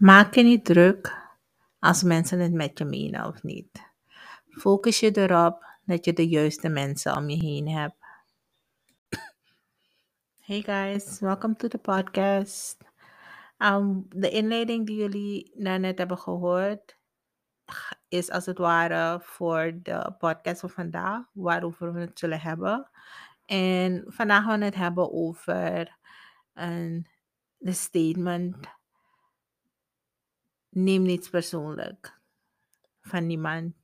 Maak je niet druk als mensen het met je menen of niet. Focus je erop dat je de juiste mensen om je heen hebt. Hey guys, welcome to the podcast. Um, de inleiding die jullie net hebben gehoord is als het ware voor de podcast van vandaag, waarover we het zullen hebben. En vandaag gaan we het hebben over een de statement neem niets persoonlijk van niemand.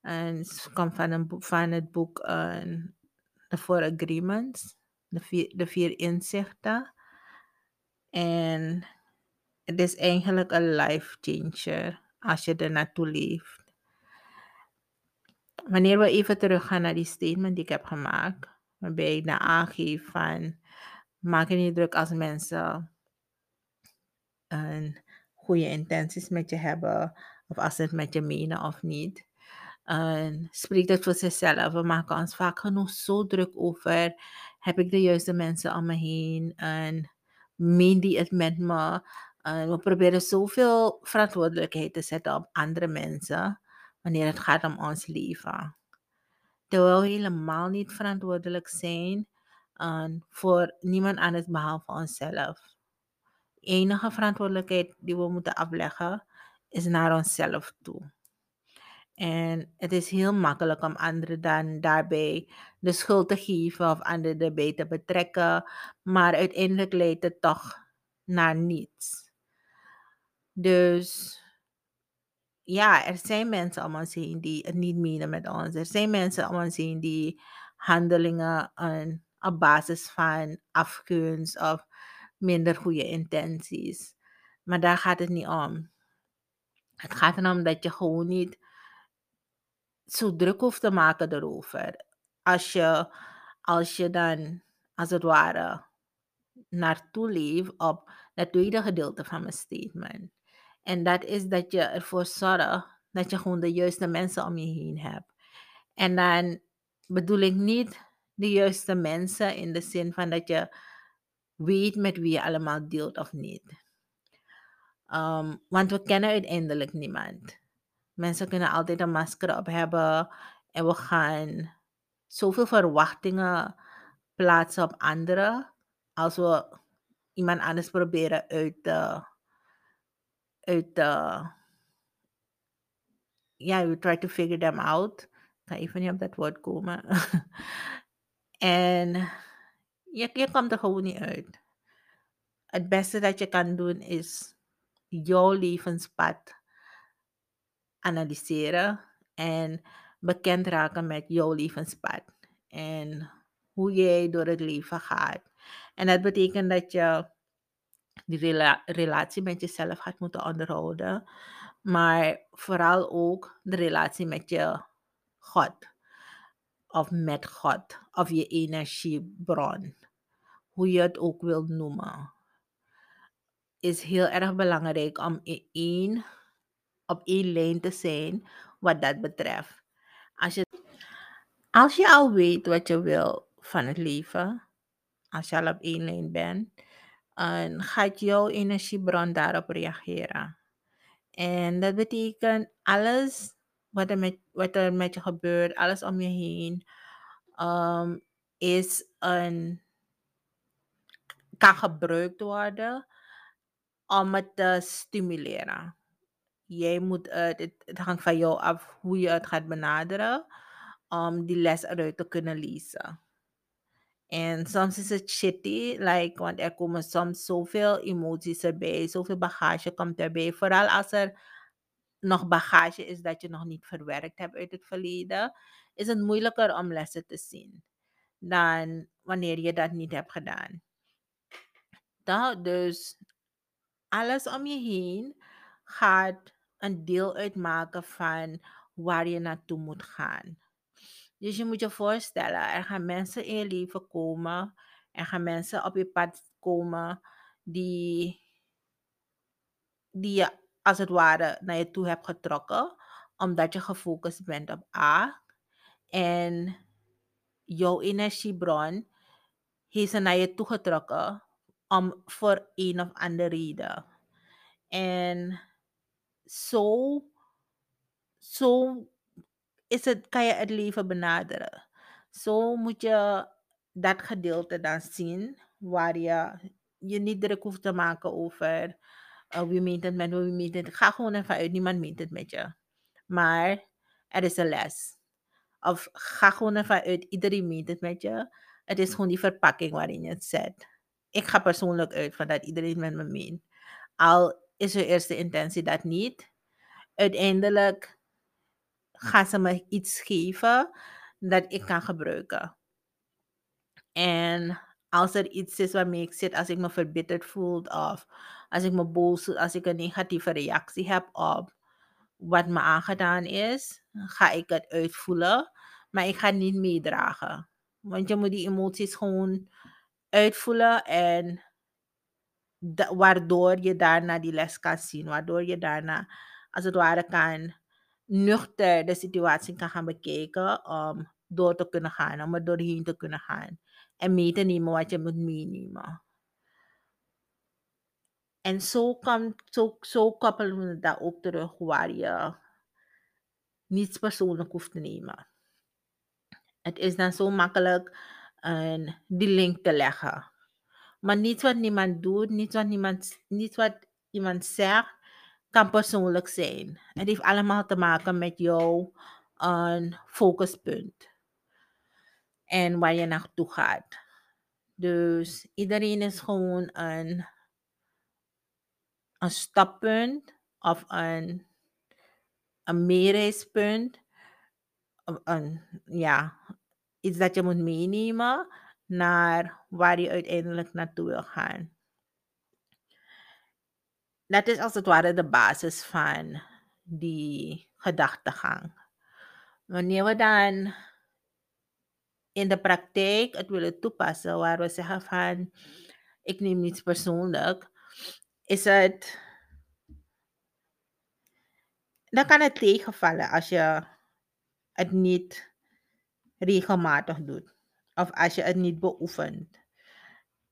En het komt van, het boek uh, The Four Agreements, de vier, vier inzichten. En het is eigenlijk een life changer als je er naartoe leeft. Wanneer we even teruggaan naar die statement die ik heb gemaakt, waarbij ik naar aangeef van maak je niet druk als mensen een goede intenties met je hebben, of als ze het met je menen of niet. Spreek dat voor zichzelf. We maken ons vaak genoeg zo druk over. Heb ik de juiste mensen om me heen? En meen die het met me? We proberen zoveel verantwoordelijkheid te zetten op andere mensen wanneer het gaat om ons leven. Terwijl we helemaal niet verantwoordelijk zijn voor niemand anders behalve onszelf. Enige verantwoordelijkheid die we moeten afleggen is naar onszelf toe. En het is heel makkelijk om anderen dan daarbij de schuld te geven of anderen erbij te betrekken, maar uiteindelijk leidt het toch naar niets. Dus ja, er zijn mensen om ons heen die het niet menen met ons. Er zijn mensen om ons heen die handelingen aan, op basis van afgunst of minder goede intenties. Maar daar gaat het niet om. Het gaat erom dat je gewoon niet zo druk hoeft te maken erover. Als je, als je dan, als het ware, naartoe leeft op het tweede gedeelte van mijn statement. En dat is dat je ervoor zorgt dat je gewoon de juiste mensen om je heen hebt. En dan bedoel ik niet de juiste mensen in de zin van dat je weet met wie je allemaal deelt of niet. Um, want we kennen uiteindelijk niemand. Mensen kunnen altijd een masker op hebben en we gaan zoveel verwachtingen plaatsen op anderen als we iemand anders proberen uit te, uit te, ja, we try to figure them out. Ik kan even niet op dat woord komen. en je, je komt er gewoon niet uit. Het beste dat je kan doen is jouw levenspad analyseren en bekend raken met jouw levenspad en hoe jij door het leven gaat. En dat betekent dat je die rela relatie met jezelf gaat moeten onderhouden, maar vooral ook de relatie met je God of met God of je energiebron, hoe je het ook wilt noemen, is heel erg belangrijk om in één op één lijn te zijn wat dat betreft. Als je, als je al weet wat je wil van het leven, als je al op één lijn bent, dan gaat jouw energiebron daarop reageren. En dat betekent alles wat er met, wat er met je gebeurt, alles om je heen, um, is een, kan gebruikt worden om het te stimuleren jij moet het hangt van jou af hoe je het gaat benaderen om die les eruit te kunnen lezen. En soms is het shitty, like, want er komen soms zoveel emoties erbij, zoveel bagage komt erbij. Vooral als er nog bagage is dat je nog niet verwerkt hebt uit het verleden, is het moeilijker om lessen te zien dan wanneer je dat niet hebt gedaan. Dat, dus alles om je heen gaat een deel uitmaken van waar je naartoe moet gaan. Dus je moet je voorstellen, er gaan mensen in je leven komen, er gaan mensen op je pad komen die, die je als het ware naar je toe hebt getrokken, omdat je gefocust bent op A. En jouw energiebron heeft ze naar je toe getrokken om voor een of andere reden. En zo, zo is het, kan je het leven benaderen. Zo moet je dat gedeelte dan zien, waar je je niet druk hoeft te maken over uh, wie meent het met me, wie meent het. Ga gewoon ervan uit, niemand meent het met je. Maar er is een les. Of ga gewoon ervan uit, iedereen meent het met je. Het is gewoon die verpakking waarin je het zet. Ik ga persoonlijk uit van dat iedereen met me meent. Al is je eerste intentie dat niet. Uiteindelijk gaan ze me iets geven dat ik kan gebruiken. En als er iets is waarmee ik zit, als ik me verbitterd voel of als ik me boos voel, als ik een negatieve reactie heb op wat me aangedaan is, ga ik het uitvoelen, maar ik ga niet meedragen. Want je moet die emoties gewoon uitvoelen en waardoor je daarna die les kan zien, waardoor je daarna als het ware kan nuchter de situatie kan gaan bekijken om door te kunnen gaan, om er doorheen te kunnen gaan en mee te nemen wat je moet meenemen. En zo, kan, zo, zo koppelen we dat ook terug waar je niets persoonlijk hoeft te nemen. Het is dan zo makkelijk um, die link te leggen. Maar niets wat niemand doet, niets wat, niemand, niets wat iemand zegt, kan persoonlijk zijn. Het heeft allemaal te maken met jouw een focuspunt. En waar je naartoe gaat. Dus iedereen is gewoon een, een stappunt of een, een. Of Een, ja, iets dat je moet meenemen naar waar je uiteindelijk naartoe wil gaan. Dat is als het ware de basis van die gedachtegang. Wanneer we dan in de praktijk het willen toepassen, waar we zeggen van ik neem niets persoonlijk, is het. Dan kan het tegenvallen als je het niet regelmatig doet. Of als je het niet beoefent.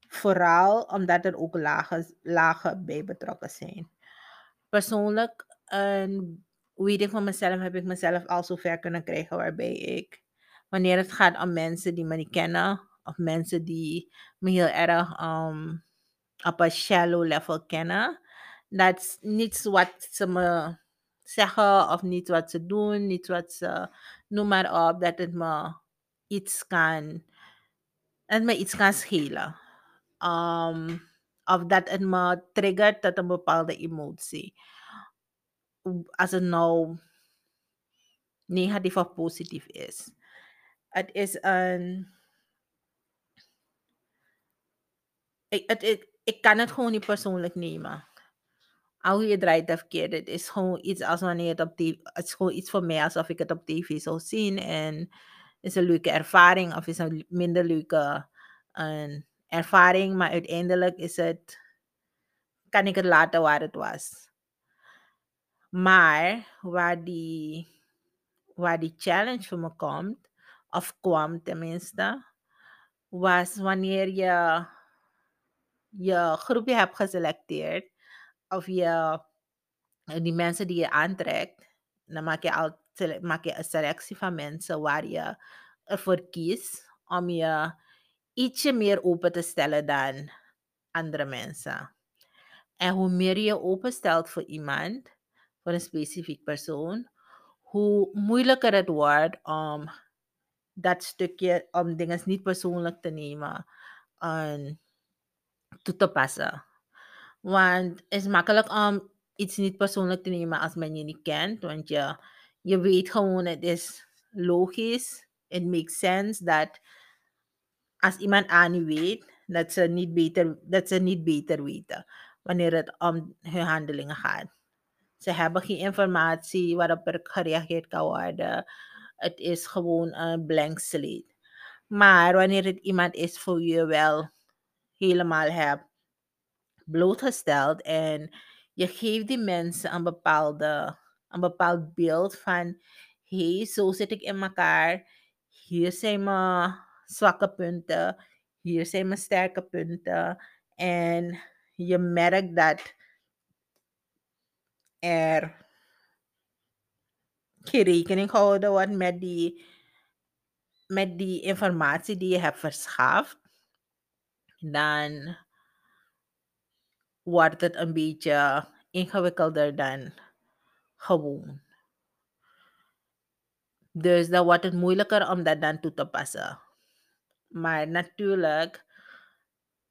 Vooral omdat er ook lagen, lagen bij betrokken zijn. Persoonlijk, een van mezelf, heb ik mezelf al zo ver kunnen krijgen waarbij ik, wanneer het gaat om mensen die me niet kennen, of mensen die me heel erg um, op een shallow level kennen, dat niets wat ze me zeggen of niet wat ze doen, niet wat ze, noem maar op, dat het me iets kan, het me iets kan schelen. Um, of dat het me triggert tot een bepaalde emotie. Als het nou negatief of positief is. Het is een. Ik, ik, kan het gewoon niet persoonlijk nemen. Al je draait of keert, het is gewoon iets als wanneer het op tv, het is gewoon iets voor mij alsof ik het op tv zou zien en is een leuke ervaring of is een minder leuke een ervaring, maar uiteindelijk is het, kan ik het laten waar het was. Maar waar die, waar die challenge voor me komt, of kwam tenminste, was wanneer je je groepje hebt geselecteerd, of je die mensen die je aantrekt, dan maak je, al, maak je een selectie van mensen waar je ervoor kiest om je ietsje meer open te stellen dan andere mensen. En hoe meer je openstelt voor iemand, voor een specifiek persoon, hoe moeilijker het wordt om dat stukje, om dingen niet persoonlijk te nemen en toe te passen. Want het is makkelijk om iets niet persoonlijk te nemen als men je niet kent. Want je, je weet gewoon, het is logisch. It makes sense dat als iemand A niet weet, dat ze niet beter, dat ze niet beter weten wanneer het om hun handelingen gaat. Ze hebben geen informatie waarop er gereageerd kan worden. Het is gewoon een blank slate. Maar wanneer het iemand is voor je wel helemaal hebt blootgesteld en je geeft die mensen een, bepaalde, een bepaald beeld van hé, hey, zo zit ik in elkaar. Hier zijn mijn zwakke punten. Hier zijn mijn sterke punten. En je merkt dat er geen rekening gehouden wordt met die, met die informatie die je hebt verschaft, dan wordt het een beetje ingewikkelder dan gewoon. Dus dan wordt het moeilijker om dat dan toe te passen. Maar natuurlijk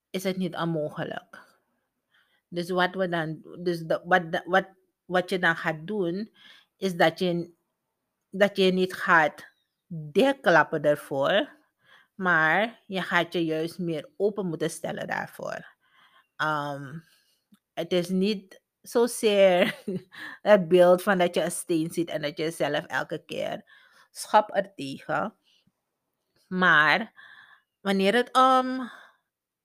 is het niet onmogelijk. Dus wat we dan, dus de- wat, wat, wat je dan gaat doen, is dat je, dat je niet gaat dichtklappen ervoor, maar je gaat je juist meer open moeten stellen daarvoor. Um, het is niet zozeer het beeld van dat je een steen ziet en dat je zelf elke keer schap er tegen. Maar wanneer het om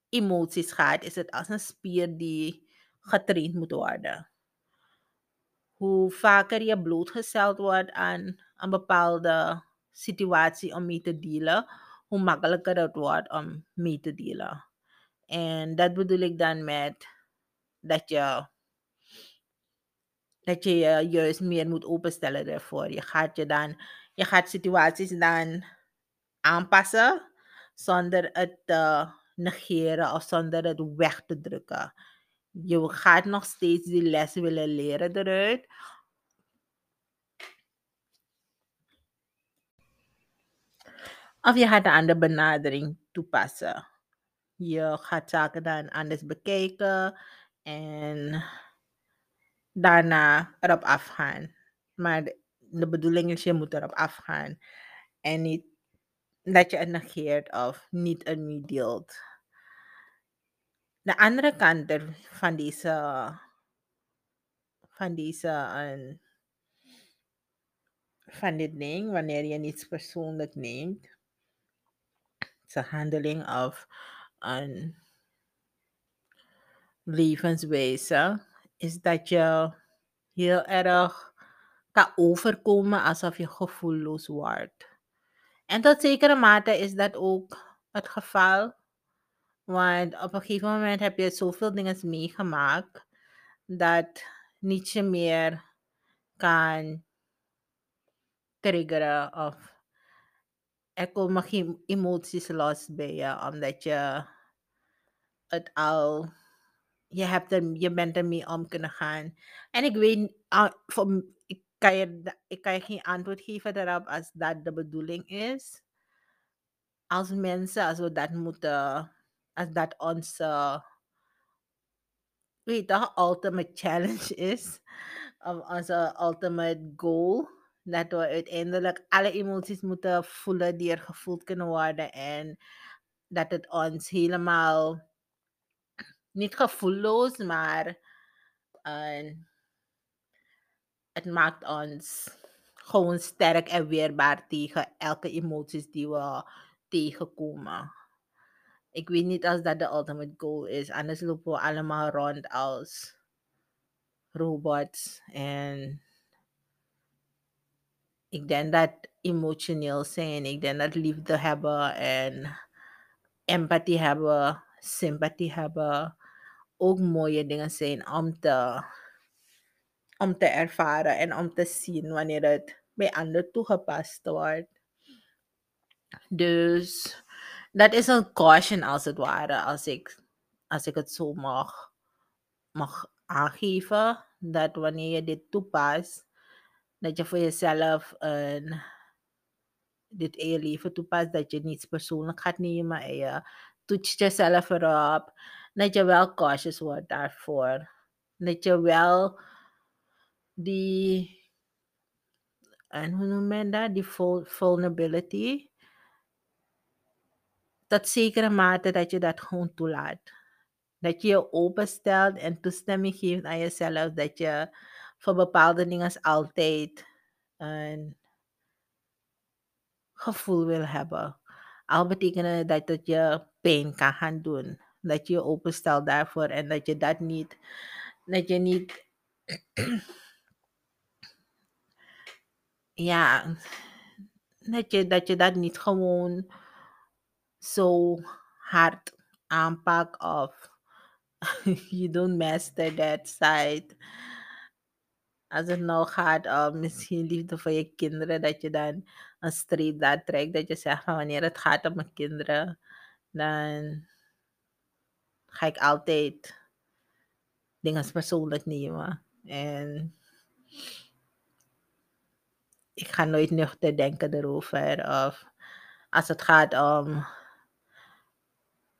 emoties gaat, is het als een spier die getraind moet worden. Hoe vaker je blootgesteld wordt aan een bepaalde situatie om mee te dealen, hoe makkelijker het wordt om mee te dealen. En dat bedoel ik dan met dat je, dat je je juist meer moet openstellen ervoor. Je gaat je dan, je gaat situaties dan aanpassen zonder het te negeren of zonder het weg te drukken. Je gaat nog steeds die les willen leren eruit. Of je gaat een andere benadering toepassen. Je gaat zaken dan anders bekijken en daarna erop afgaan. Maar de, bedoeling is, je moet erop afgaan. En niet dat je het negeert of niet ermee deelt. De andere kant van deze, van deze, eh, van dit ding, wanneer je niets persoonlijk neemt, is een handeling of een levenswijze, is dat je heel erg kan overkomen alsof je gevoelloos wordt. En tot zekere mate is dat ook het geval. Want op een gegeven moment heb je zoveel dingen meegemaakt dat niet je meer kan triggeren of er komen geen emoties los bij je omdat je het al je hebt er, je bent ermee om kunnen gaan. En ik weet, m- ik, kan je, ik kan je geen antwoord geven daarop als dat de bedoeling is. Als mensen, als dat moeten, als dat onze, weet je, ultimate challenge is, of onze ultimate goal, dat we uiteindelijk alle emoties moeten voelen die er gevoeld kunnen worden en dat het ons helemaal niet gevoelloos, maar eh, het maakt ons gewoon sterk en weerbaar tegen elke emoties die we tegenkomen. Ik weet niet als dat de ultimate goal is, anders lopen we allemaal rond als robots. En ik denk dat emotioneel zijn, ik denk dat liefde hebben en empathie hebben, sympathie hebben, ook mooie dingen zijn om te, om te ervaren en om te zien wanneer het bij anderen toegepast wordt. Dus dat is een caution als het ware, als ik, als ik het zo mag, mag aangeven. Dat wanneer je dit toepast, dat je voor jezelf een, dit in leven toepast, dat je niets persoonlijk gaat nemen en je toetst jezelf erop. Dat je wel cautious wordt daarvoor. Dat je wel die, en hoe noem dat, die vul- vulnerability, tot zekere mate dat je dat gewoon toelaat. Dat je je openstelt en toestemming geeft aan jezelf dat je voor bepaalde dingen altijd een gevoel wil hebben. Al betekent dat het je pijn kan gaan doen. Dat je je openstelt daarvoor en dat je dat niet, dat je niet, ja, dat je dat, je dat niet gewoon zo hard aanpakt of you don't master that side. Als het nou gaat om misschien liefde voor je kinderen, dat je dan een streep daar trekt. Dat je zegt van wanneer het gaat om mijn kinderen, dan ga ik altijd dingen persoonlijk nemen. En ik ga nooit nuchter denken erover. Of als het gaat om,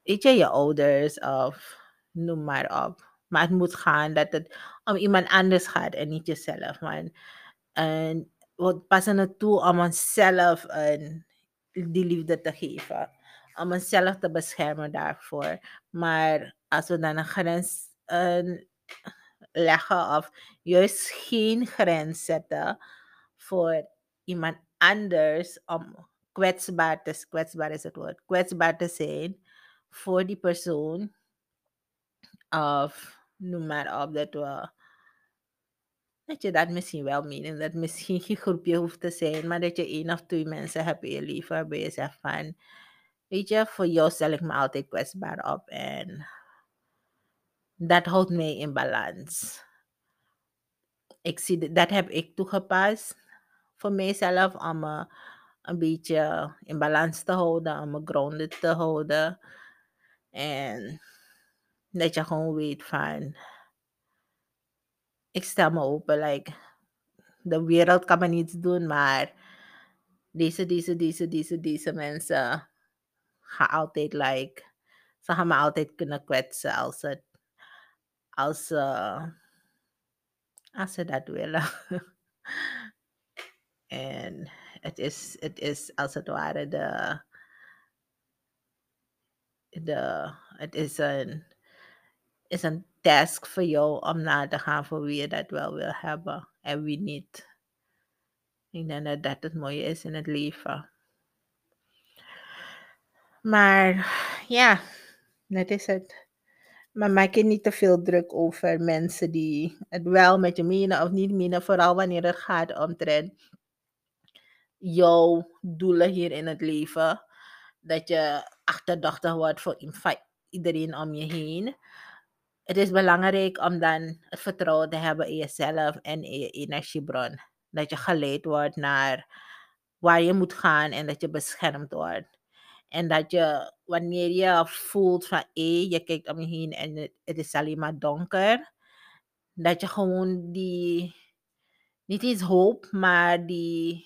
weet je, je ouders of noem maar op. Maar het moet gaan dat het om iemand anders gaat en niet jezelf. Man. En we passen het toe om onszelf die liefde te geven. Om onszelf te beschermen daarvoor. Maar als we dan een grens leggen of juist geen grens zetten voor iemand anders om kwetsbaar te kwetsbaar is het woord, kwetsbaar te zijn voor die persoon. Of noem maar op dat we dat je dat misschien wel meen. Dat misschien geen groepje hoeft te zijn, maar dat je één of twee mensen hebt in je leven waarbij je zegt van, weet je, voor jou stel ik me altijd kwetsbaar op en dat houdt mij in balans. Ik zie, dat- dat heb ik toegepast voor mijzelf om me een beetje in balans te houden, om me grounded te houden. En dat je gewoon weet van, ik stel me open, like, de wereld kan me niets doen, maar deze, deze, deze, deze, deze mensen gaan altijd, like, ze gaan me altijd kunnen kwetsen als het, als ze, als ze dat willen. en het is, het is als het ware de, de, het is een, is een task voor jou om na te gaan voor wie je dat wel wil hebben en wie niet. Ik denk dat dat het mooie is in het leven. Maar ja, dat is het. Maar maak je niet te veel druk over mensen die het wel met je menen of niet menen. Vooral wanneer het gaat omtrent jouw doelen hier in het leven. Dat je achterdochtig wordt voor iedereen om je heen. Het is belangrijk om dan het vertrouwen te hebben in jezelf en in je energiebron. Dat je geleid wordt naar waar je moet gaan en dat je beschermd wordt. En dat je, wanneer je voelt van hé, je kijkt om je heen en het, het is alleen maar donker, dat je gewoon die, niet eens hoop, maar die,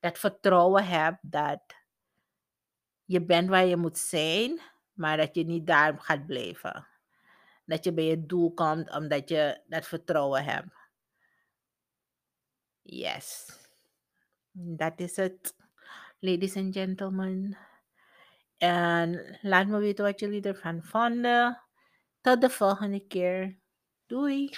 dat vertrouwen hebt dat je bent waar je moet zijn, maar dat je niet daar gaat blijven. Dat je bij je doel komt omdat je dat vertrouwen hebt. Yes. Dat is het, ladies and gentlemen. En laat me weten wat jullie ervan vonden. Tot de volgende keer. Doei!